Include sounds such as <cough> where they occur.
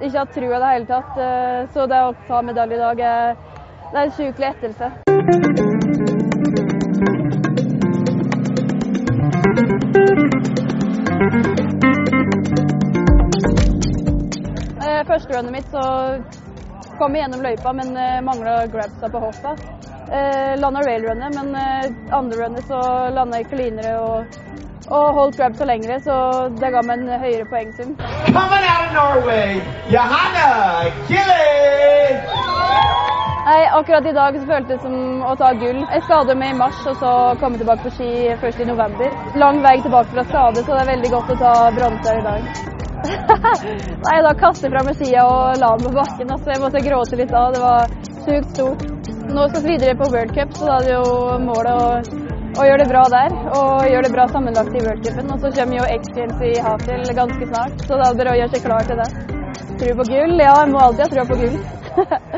ikke hatt trua i det hele tatt. Eh, så det å ta medalje i dag, det er en sjuk lettelse. Eh, Første runnet mitt så kom jeg gjennom løypa, men uh, mangla grabsa på hoppa. Uh, landa railrunnet, men eh, andre runnet så landa jeg cleanere og, og holdt grabsa lengre, så det ga meg en høyere poengsum. Coming out of Norway, Johanna Gilly! Nei, akkurat i dag så føltes det som å ta gull. Jeg skadet meg i mars, og så kom jeg tilbake på ski først i november. Lang vei tilbake fra skade, så det er veldig godt å ta bronse i dag. <laughs> Nei, da kastet jeg fra meg skia og la den på bakken. Altså, jeg måtte gråte litt da. Det var sjukt stort. Nå skal vi videre på World Cup, så da er det jo målet å, å gjøre det bra der. Og gjøre det bra sammenlagt i World Cupen. Og så kommer jo X Games i Hafjell ganske snart, så da er det å gjøre seg klar til det. Tro på gull? Ja, jeg må alltid ha tro på gull. <laughs>